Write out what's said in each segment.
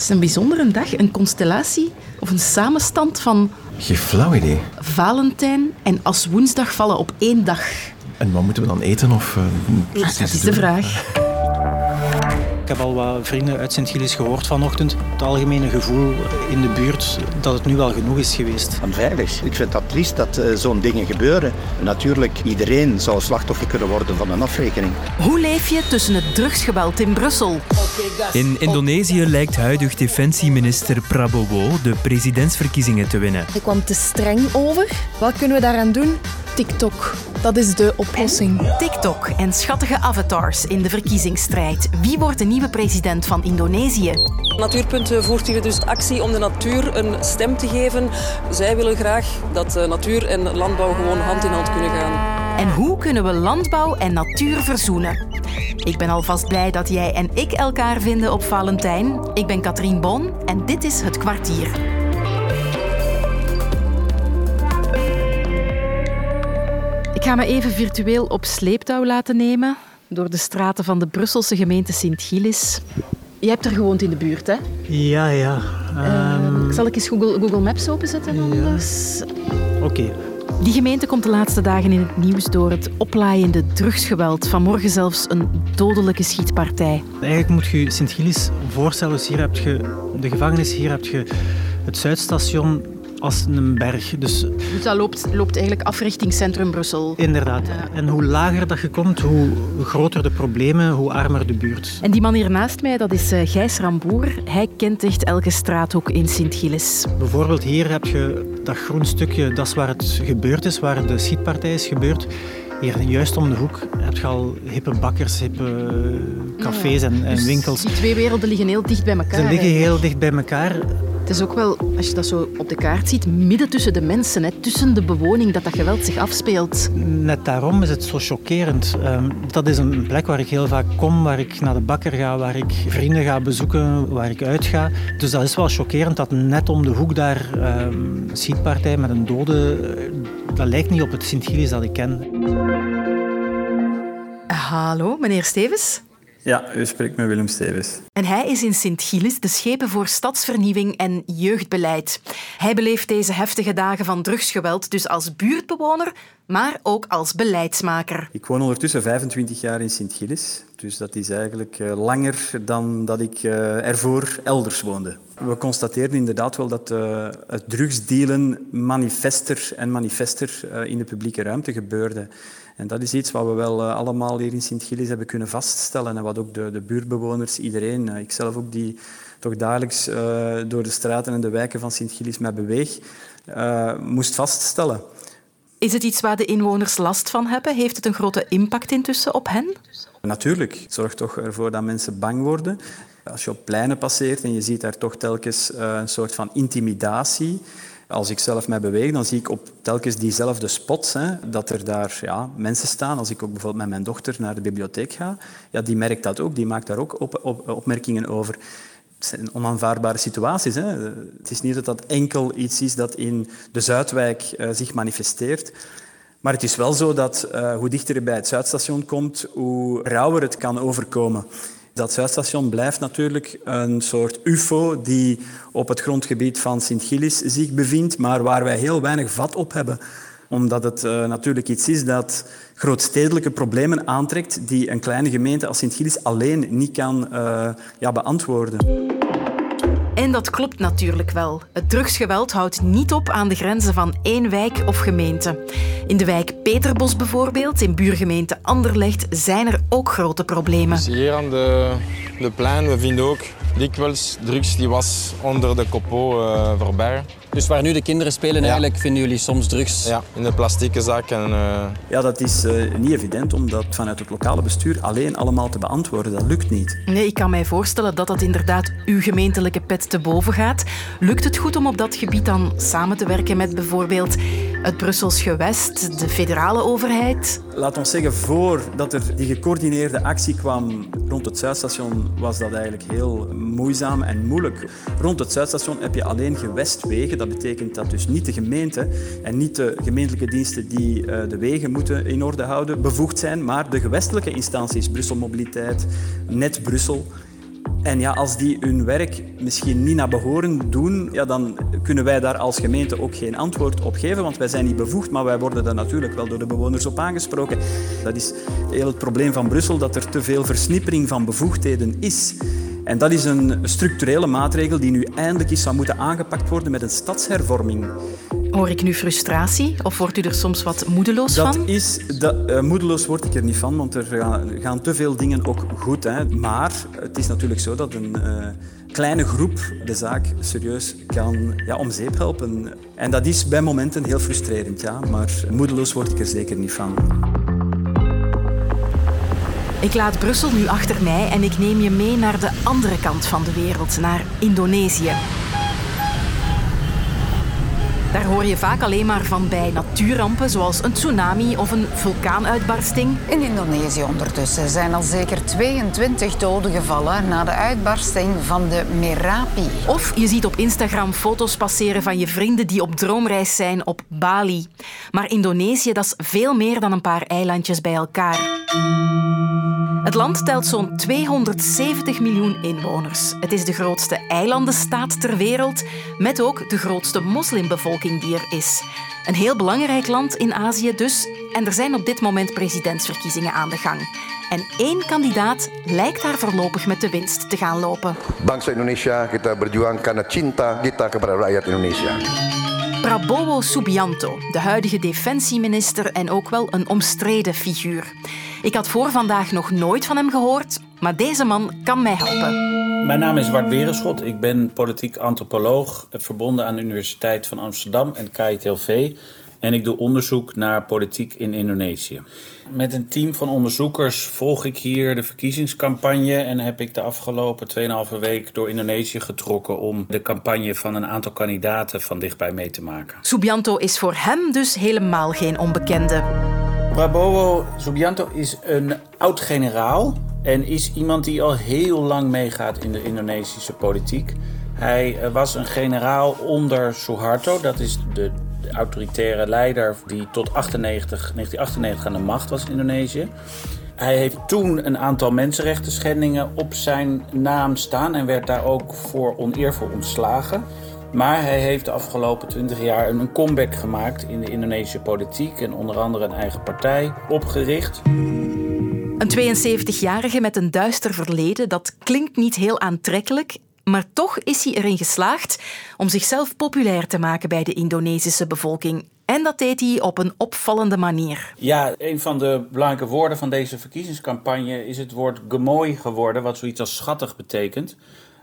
Het is een bijzondere dag, een constellatie of een samenstand van Geen flauw idee. Valentijn en als woensdag vallen op één dag. En wat moeten we dan eten? Of, precies Dat is de vraag. Ik heb al wat vrienden uit Sint-Gilles gehoord vanochtend. Het algemene gevoel in de buurt dat het nu wel genoeg is geweest. Onveilig. Ik vind dat triest dat eh, zo'n dingen gebeuren. Natuurlijk, iedereen zou slachtoffer kunnen worden van een afrekening. Hoe leef je tussen het drugsgeweld in Brussel? In Indonesië lijkt huidig defensieminister Prabowo de presidentsverkiezingen te winnen. Ik kwam te streng over. Wat kunnen we daaraan doen? TikTok. Dat is de oplossing. TikTok en schattige avatars in de verkiezingsstrijd. Wie wordt de nieuwe president van Indonesië? Natuurpunt voert hier dus actie om de natuur een stem te geven. Zij willen graag dat eh, natuur en landbouw gewoon hand in hand kunnen gaan. En hoe kunnen we landbouw en natuur verzoenen? Ik ben alvast blij dat jij en ik elkaar vinden op Valentijn. Ik ben Katrien Bon en dit is Het Kwartier. Ga me even virtueel op sleeptouw laten nemen door de straten van de Brusselse gemeente Sint-Gilles. Je hebt er gewoond in de buurt, hè? Ja, ja. Ehm, Zal ik eens Google, Google Maps openzetten anders? Oké. Die gemeente komt de laatste dagen in het nieuws door het oplaaiende drugsgeweld. Vanmorgen zelfs een dodelijke schietpartij. Eigenlijk moet je Sint-Gilles voorstellen. Dus hier heb je de gevangenis, hier heb je het Zuidstation als een berg. Dus Dus dat loopt, loopt eigenlijk af richting centrum Brussel. inderdaad. En hoe lager dat je komt, hoe groter de problemen, hoe armer de buurt. En die man hier naast mij, dat is eh, Gijs Ramboer. Hij kent echt elke straathoek in Sint-Gilles. Bijvoorbeeld hier heb je dat groen stukje, dat is waar het gebeurd is, waar de schietpartij is gebeurd. Hier juist om de hoek heb je al hippe bakkers, hippe cafés en, en Dus winkels. Die twee werelden liggen heel dicht bij elkaar. Ze liggen heel dicht bij elkaar. Het is ook wel, als je dat zo op de kaart ziet, midden tussen de mensen, hè, tussen de bewoning, dat dat geweld zich afspeelt. Net daarom is het zo chockerend. Ehm, dat is een plek waar ik heel vaak kom, waar ik naar de bakker ga, waar ik vrienden ga bezoeken, waar ik uitga. Dus dat is wel chockerend dat net om de hoek daar ehm, een schietpartij met een dode... eh, Dat lijkt niet op het Sint-Gilles dat ik ken. Hallo, meneer Stevens. Ja, u spreekt met Willem Stevens. En hij is in Sint-Gilles de schepen voor stadsvernieuwing en jeugdbeleid. Hij beleeft deze heftige dagen van drugsgeweld dus als buurtbewoner, maar ook als beleidsmaker. Ik woon ondertussen 25 jaar in Sint-Gilles, dus dat is eigenlijk eh, langer dan dat ik eh, ervoor elders woonde. We constateerden inderdaad wel dat eh, het drugsdealen manifester en manifester eh, in de publieke ruimte gebeurde. En dat is iets wat we wel eh, allemaal hier in Sint-Gilles hebben kunnen vaststellen en wat ook de, de buurtbewoners, iedereen, eh, ikzelf ook die toch dagelijks eh, door de straten en de wijken van Sint-Gilles mij beweeg, moest vaststellen. Is het iets waar de inwoners last van hebben? Heeft het een grote impact intussen op hen? Natuurlijk, het zorgt toch ervoor dat mensen bang worden. Als je op pleinen passeert en je ziet daar toch telkens een soort van intimidatie. Als ik zelf mij beweeg, dan zie ik op telkens diezelfde spots hè, dat er daar ja, mensen staan. Als ik ook bijvoorbeeld met mijn dochter naar de bibliotheek ga, ja, die merkt dat ook, die maakt daar ook op, op, opmerkingen over. Het zijn onaanvaardbare situaties. Hè. Het is niet dat dat enkel iets is dat in de Zuidwijk eh, zich manifesteert. Maar het is wel zo dat eh, hoe dichter je bij het Zuidstation komt, hoe rauwer het kan overkomen. Dat Zuidstation blijft natuurlijk een soort ufo die op het grondgebied van Sint-Gilles zich bevindt, maar waar wij heel weinig vat op hebben omdat het eh, natuurlijk iets is dat grootstedelijke problemen aantrekt die een kleine gemeente als Sint-Gilles alleen niet kan eh, ja, beantwoorden. En dat klopt natuurlijk wel. Het drugsgeweld houdt niet op aan de grenzen van één wijk of gemeente. In de wijk Peterbos bijvoorbeeld, in buurgemeente Anderlecht, zijn er ook grote problemen. Hier aan de, de plein, we vinden ook dikwijls drugs die was onder de kopo eh, voorbij. Dus waar nu de kinderen spelen, eigenlijk vinden jullie soms drugs? Ja, in de plastieke zak. En, eh, Ja, dat is eh, niet evident om dat vanuit het lokale bestuur alleen allemaal te beantwoorden. Dat lukt niet. Nee, ik kan mij voorstellen dat dat inderdaad uw gemeentelijke pet te boven gaat. Lukt het goed om op dat gebied dan samen te werken met bijvoorbeeld het Brussels gewest, de federale overheid? Laat ons zeggen, voordat er die gecoördineerde actie kwam rond het Zuidstation, was dat eigenlijk heel moeizaam en moeilijk. Rond het Zuidstation heb je alleen gewestwegen. Dat betekent dat dus niet de gemeente en niet de gemeentelijke diensten die eh, de wegen moeten in orde houden bevoegd zijn, maar de gewestelijke instanties, Brussel Mobiliteit, Net Brussel. En ja, als die hun werk misschien niet naar behoren doen, ja, dan kunnen wij daar als gemeente ook geen antwoord op geven, want wij zijn niet bevoegd, maar wij worden daar natuurlijk wel door de bewoners op aangesproken. Dat is heel het probleem van Brussel, dat er te veel versnippering van bevoegdheden is. En dat is een structurele maatregel die nu eindelijk eens zou moeten aangepakt worden met een stadshervorming. Hoor ik nu frustratie of wordt u er soms wat moedeloos dat van? Is, dat, uh, moedeloos word ik er niet van, want er gaan, gaan te veel dingen ook goed. Hè. Maar het is natuurlijk zo dat een uh, kleine groep de zaak serieus kan ja, om zeep helpen. En dat is bij momenten heel frustrerend, ja. maar moedeloos word ik er zeker niet van. Ik laat Brussel nu achter mij en ik neem je mee naar de andere kant van de wereld, naar Indonesië. Daar hoor je vaak alleen maar van bij natuurrampen zoals een tsunami of een vulkaanuitbarsting. In Indonesië ondertussen zijn al zeker 22 doden gevallen na de uitbarsting van de Merapi. Of je ziet op Instagram foto's passeren van je vrienden die op droomreis zijn op Bali. Maar Indonesië, dat is veel meer dan een paar eilandjes bij elkaar. Het land telt zo'n 270 miljoen inwoners. Het is de grootste eilandenstaat ter wereld, met ook de grootste moslimbevolking die er is. Een heel belangrijk land in Azië dus. En er zijn op dit moment presidentsverkiezingen aan de gang. En één kandidaat lijkt daar voorlopig met de winst te gaan lopen. Bangsa Indonesia, kita berjuang karena cinta kita kepada rakyat Indonesia. Prabowo Subianto, de huidige defensieminister en ook wel een omstreden figuur. Ik had voor vandaag nog nooit van hem gehoord, maar deze man kan mij helpen. Mijn naam is Wart Berenschot. Ik ben politiek antropoloog, verbonden aan de Universiteit van Amsterdam en KITLV. En ik doe onderzoek naar politiek in Indonesië. Met een team van onderzoekers volg ik hier de verkiezingscampagne en heb ik de afgelopen 2,5 week door Indonesië getrokken om de campagne van een aantal kandidaten van dichtbij mee te maken. Subianto is voor hem dus helemaal geen onbekende. Prabowo Subianto is een oud-generaal en is iemand die al heel lang meegaat in de Indonesische politiek. Hij eh, was een generaal onder Suharto, dat is de, autoritaire leider die tot 98, 1998 aan de macht was in Indonesië. Hij heeft toen een aantal mensenrechten schendingen op zijn naam staan en werd daar ook voor oneervol ontslagen. Maar hij heeft de afgelopen 20 jaar een comeback gemaakt in de Indonesische politiek en onder andere een eigen partij opgericht. Een 72-jarige met een duister verleden, dat klinkt niet heel aantrekkelijk. Maar toch is hij erin geslaagd om zichzelf populair te maken bij de Indonesische bevolking. En dat deed hij op een opvallende manier. Ja, een van de belangrijke woorden van deze verkiezingscampagne is het woord gemooi geworden, wat zoiets als schattig betekent.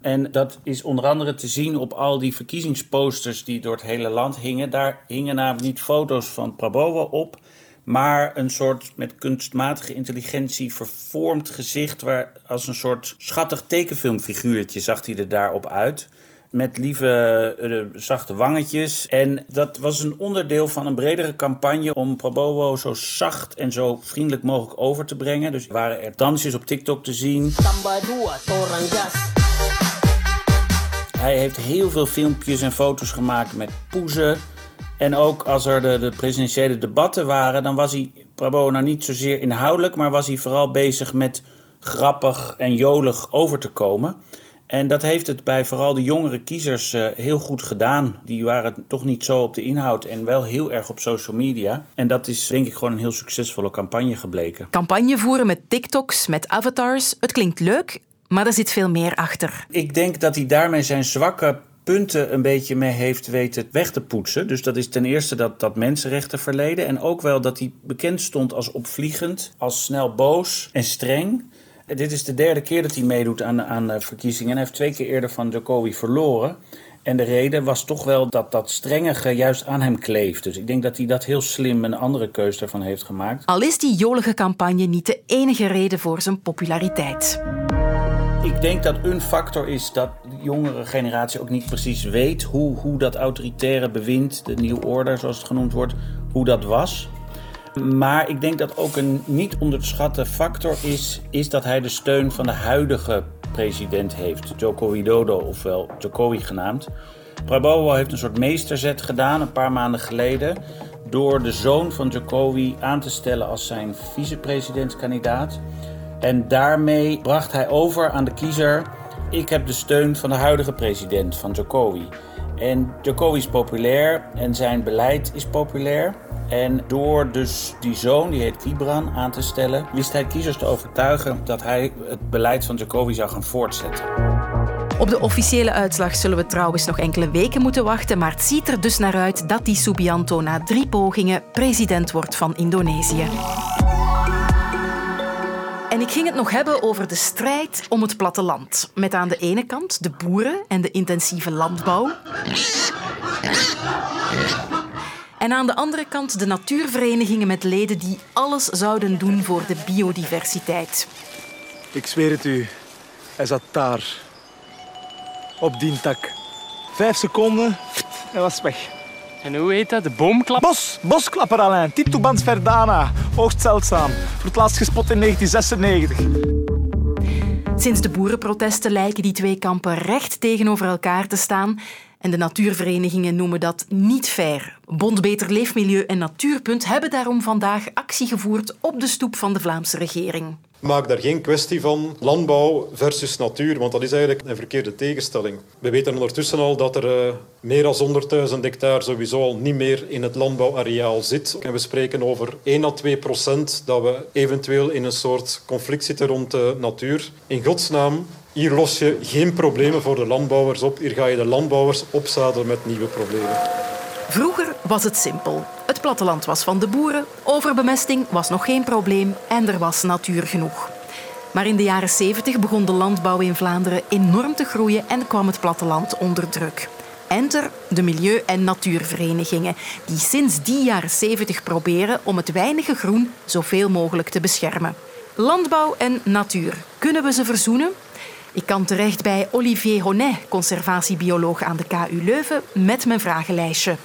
En dat is onder andere te zien op al die verkiezingsposters die door het hele land hingen. Daar hingen namelijk niet foto's van Prabowo op, maar een soort met kunstmatige intelligentie vervormd gezicht, waar als een soort schattig tekenfilmfiguurtje zag hij er daarop uit. Met lieve, uh, zachte wangetjes. En dat was een onderdeel van een bredere campagne om Prabowo zo zacht en zo vriendelijk mogelijk over te brengen. Dus waren er dansjes op TikTok te zien. Hij heeft heel veel filmpjes en foto's gemaakt met poezen. En ook als er de, de presidentiële debatten waren, dan was hij Prabowo nou niet zozeer inhoudelijk, maar was hij vooral bezig met grappig en jolig over te komen. En dat heeft het bij vooral de jongere kiezers uh, heel goed gedaan. Die waren toch niet zo op de inhoud en wel heel erg op social media. En dat is denk ik gewoon een heel succesvolle campagne gebleken. Campagne voeren met TikToks, met avatars. Het klinkt leuk, maar er zit veel meer achter. Ik denk dat hij daarmee zijn zwakke punten een beetje mee heeft weten weg te poetsen. Dus dat is ten eerste dat, dat mensenrechtenverleden. En ook wel dat hij bekend stond als opvliegend, als snel boos en streng. Dit is de derde keer dat hij meedoet aan, aan verkiezingen. En hij heeft twee keer eerder van Jokowi verloren. En de reden was toch wel dat dat strengige juist aan hem kleeft. Dus ik denk dat hij dat heel slim een andere keuze daarvan heeft gemaakt. Al is die jolige campagne niet de enige reden voor zijn populariteit. Ik denk dat een factor is dat de jongere generatie ook niet precies weet hoe, hoe dat autoritaire bewind, de nieuwe orde zoals het genoemd wordt, hoe dat was. Maar ik denk dat ook een niet onderschatte factor is, is dat hij de steun van de huidige president heeft, Joko Widodo, ofwel Jokowi genaamd. Prabowo heeft een soort meesterzet gedaan een paar maanden geleden door de zoon van Jokowi aan te stellen als zijn vicepresidentskandidaat. En daarmee bracht hij over aan de kiezer Ik heb de steun van de huidige president, van Jokowi. En Jokowi is populair en zijn beleid is populair. En door dus die zoon, die heet Kibran, aan te stellen, wist hij kiezers te overtuigen dat hij het beleid van Jokowi zou gaan voortzetten. Op de officiële uitslag zullen we trouwens nog enkele weken moeten wachten, maar het ziet er dus naar uit dat die Subianto na drie pogingen president wordt van Indonesië. En ik ging het nog hebben over de strijd om het platteland. Met aan de ene kant de boeren en de intensieve landbouw. En aan de andere kant de natuurverenigingen met leden die alles zouden doen voor de biodiversiteit. Ik zweer het u, hij zat daar. Op die tak. Vijf seconden, hij was weg. En hoe heet dat? De boomklap? Bos, bosklapper Alain. Titubans verdana. Hoogst zeldzaam. Voor het laatst gespot in 1996. Sinds de boerenprotesten lijken die twee kampen recht tegenover elkaar te staan. En de natuurverenigingen noemen dat niet fair. Bond Beter Leefmilieu en Natuurpunt hebben daarom vandaag actie gevoerd op de stoep van de Vlaamse regering. Maak daar geen kwestie van landbouw versus natuur, want dat is eigenlijk een verkeerde tegenstelling. We weten ondertussen al dat er uh, meer dan 100.000 hectare sowieso al niet meer in het landbouwareaal zit. En we spreken over 1 à 2 procent dat we eventueel in een soort conflict zitten rond de natuur. In godsnaam, hier los je geen problemen voor de landbouwers op. Hier ga je de landbouwers opzadelen met nieuwe problemen. Vroeger was het simpel. Het platteland was van de boeren, overbemesting was nog geen probleem en er was natuur genoeg. Maar in de jaren 70 begon de landbouw in Vlaanderen enorm te groeien en kwam het platteland onder druk. Enter de milieu- en natuurverenigingen, die sinds die jaren 70 proberen om het weinige groen zoveel mogelijk te beschermen. Landbouw en natuur, kunnen we ze verzoenen? Ik kan terecht bij Olivier Honnet, conservatiebioloog aan de KU Leuven, met mijn vragenlijstje.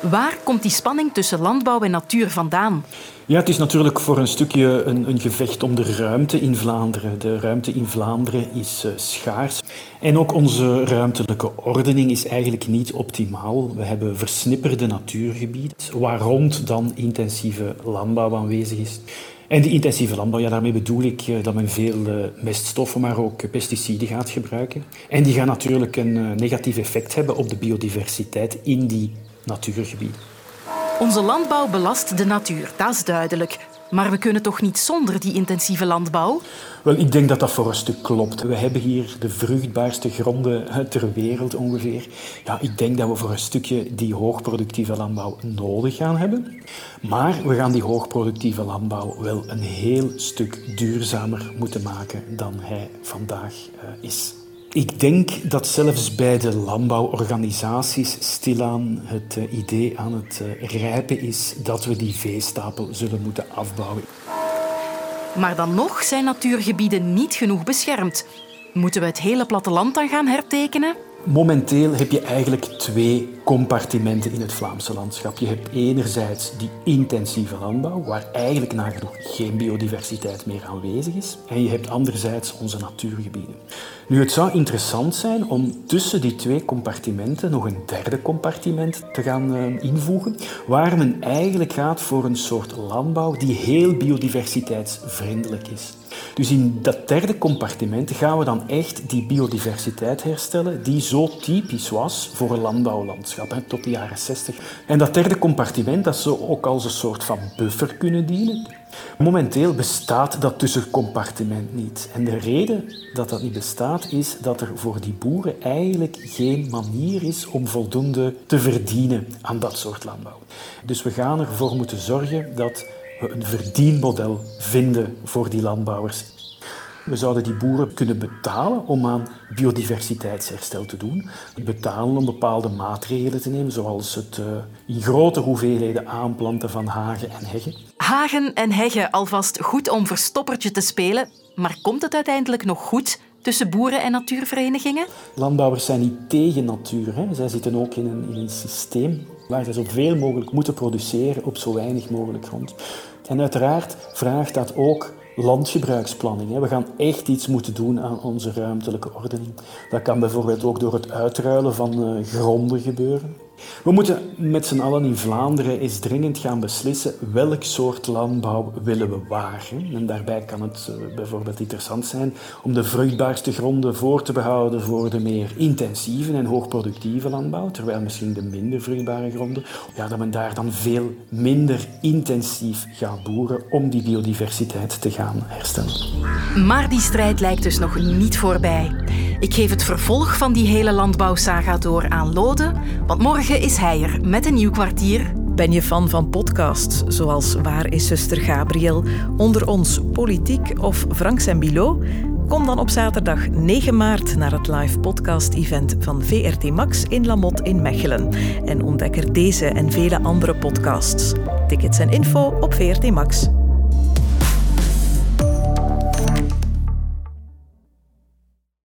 Waar komt die spanning tussen landbouw en natuur vandaan? Ja, het is natuurlijk voor een stukje een, een, gevecht om de ruimte in Vlaanderen. De ruimte in Vlaanderen is uh, schaars. En ook onze ruimtelijke ordening is eigenlijk niet optimaal. We hebben versnipperde natuurgebieden, waar rond dan intensieve landbouw aanwezig is. En die intensieve landbouw, ja, daarmee bedoel ik uh, dat men veel uh, meststoffen, maar ook pesticiden gaat gebruiken. En die gaan natuurlijk een negatief effect hebben op de biodiversiteit in die natuurgebieden. Onze landbouw belast de natuur, dat is duidelijk. Maar we kunnen toch niet zonder die intensieve landbouw? Wel, ik denk dat dat voor een stuk klopt. We hebben hier de vruchtbaarste gronden ter wereld ongeveer. Ja, ik denk dat we voor een stukje die hoogproductieve landbouw nodig gaan hebben. Maar we gaan die hoogproductieve landbouw wel een heel stuk duurzamer moeten maken dan hij vandaag uh, is. Ik denk dat zelfs bij de landbouworganisaties stilaan het uh, idee aan het uh, rijpen is dat we die veestapel zullen moeten afbouwen. Maar dan nog zijn natuurgebieden niet genoeg beschermd. Moeten we het hele platteland dan gaan hertekenen? Momenteel heb je eigenlijk twee compartimenten in het Vlaamse landschap. Je hebt enerzijds die intensieve landbouw, waar eigenlijk nagenoeg geen biodiversiteit meer aanwezig is. En je hebt anderzijds onze natuurgebieden. Nu, het zou interessant zijn om tussen die twee compartimenten nog een derde compartiment te gaan uh, invoegen, waar men eigenlijk gaat voor een soort landbouw die heel biodiversiteitsvriendelijk is. Dus in dat derde compartiment gaan we dan echt die biodiversiteit herstellen die zo typisch was voor een landbouwlandschap hè, tot de jaren 60. En dat derde compartiment dat zou ook als een soort van buffer kunnen dienen. Momenteel bestaat dat tussencompartiment niet. En de reden dat dat niet bestaat is dat er voor die boeren eigenlijk geen manier is om voldoende te verdienen aan dat soort landbouw. Dus we gaan ervoor moeten zorgen dat we een verdienmodel vinden voor die landbouwers. We zouden die boeren kunnen betalen om aan biodiversiteitsherstel te doen. Betalen om bepaalde maatregelen te nemen, zoals het uh, in grote hoeveelheden aanplanten van hagen en heggen. Hagen en heggen, alvast goed om verstoppertje te spelen. Maar komt het uiteindelijk nog goed tussen boeren en natuurverenigingen? Landbouwers zijn niet tegen natuur. Hè. Zij zitten ook in een, in een systeem waar ze zoveel mogelijk moeten produceren op zo weinig mogelijk grond. En uiteraard vraagt dat ook landgebruiksplanning. We gaan echt iets moeten doen aan onze ruimtelijke ordening. Dat kan bijvoorbeeld ook door het uitruilen van gronden gebeuren. We moeten met z'n allen in Vlaanderen eens dringend gaan beslissen welk soort landbouw willen we wagen. En daarbij kan het eh, bijvoorbeeld interessant zijn om de vruchtbaarste gronden voor te behouden voor de meer intensieve en hoogproductieve landbouw, terwijl misschien de minder vruchtbare gronden, ja, dat men daar dan veel minder intensief gaat boeren om die biodiversiteit te gaan herstellen. Maar die strijd lijkt dus nog niet voorbij. Ik geef het vervolg van die hele landbouwsaga door aan Lode, want morgen is hij er met een nieuw kwartier. Ben je fan van podcasts zoals Waar is zuster Gabriel, Onder ons Politiek of Franks en Bilo? Kom dan op zaterdag 9 maart naar het live podcast-event van VRT Max in Lamotte in Mechelen en ontdek er deze en vele andere podcasts. Tickets en info op VRT Max.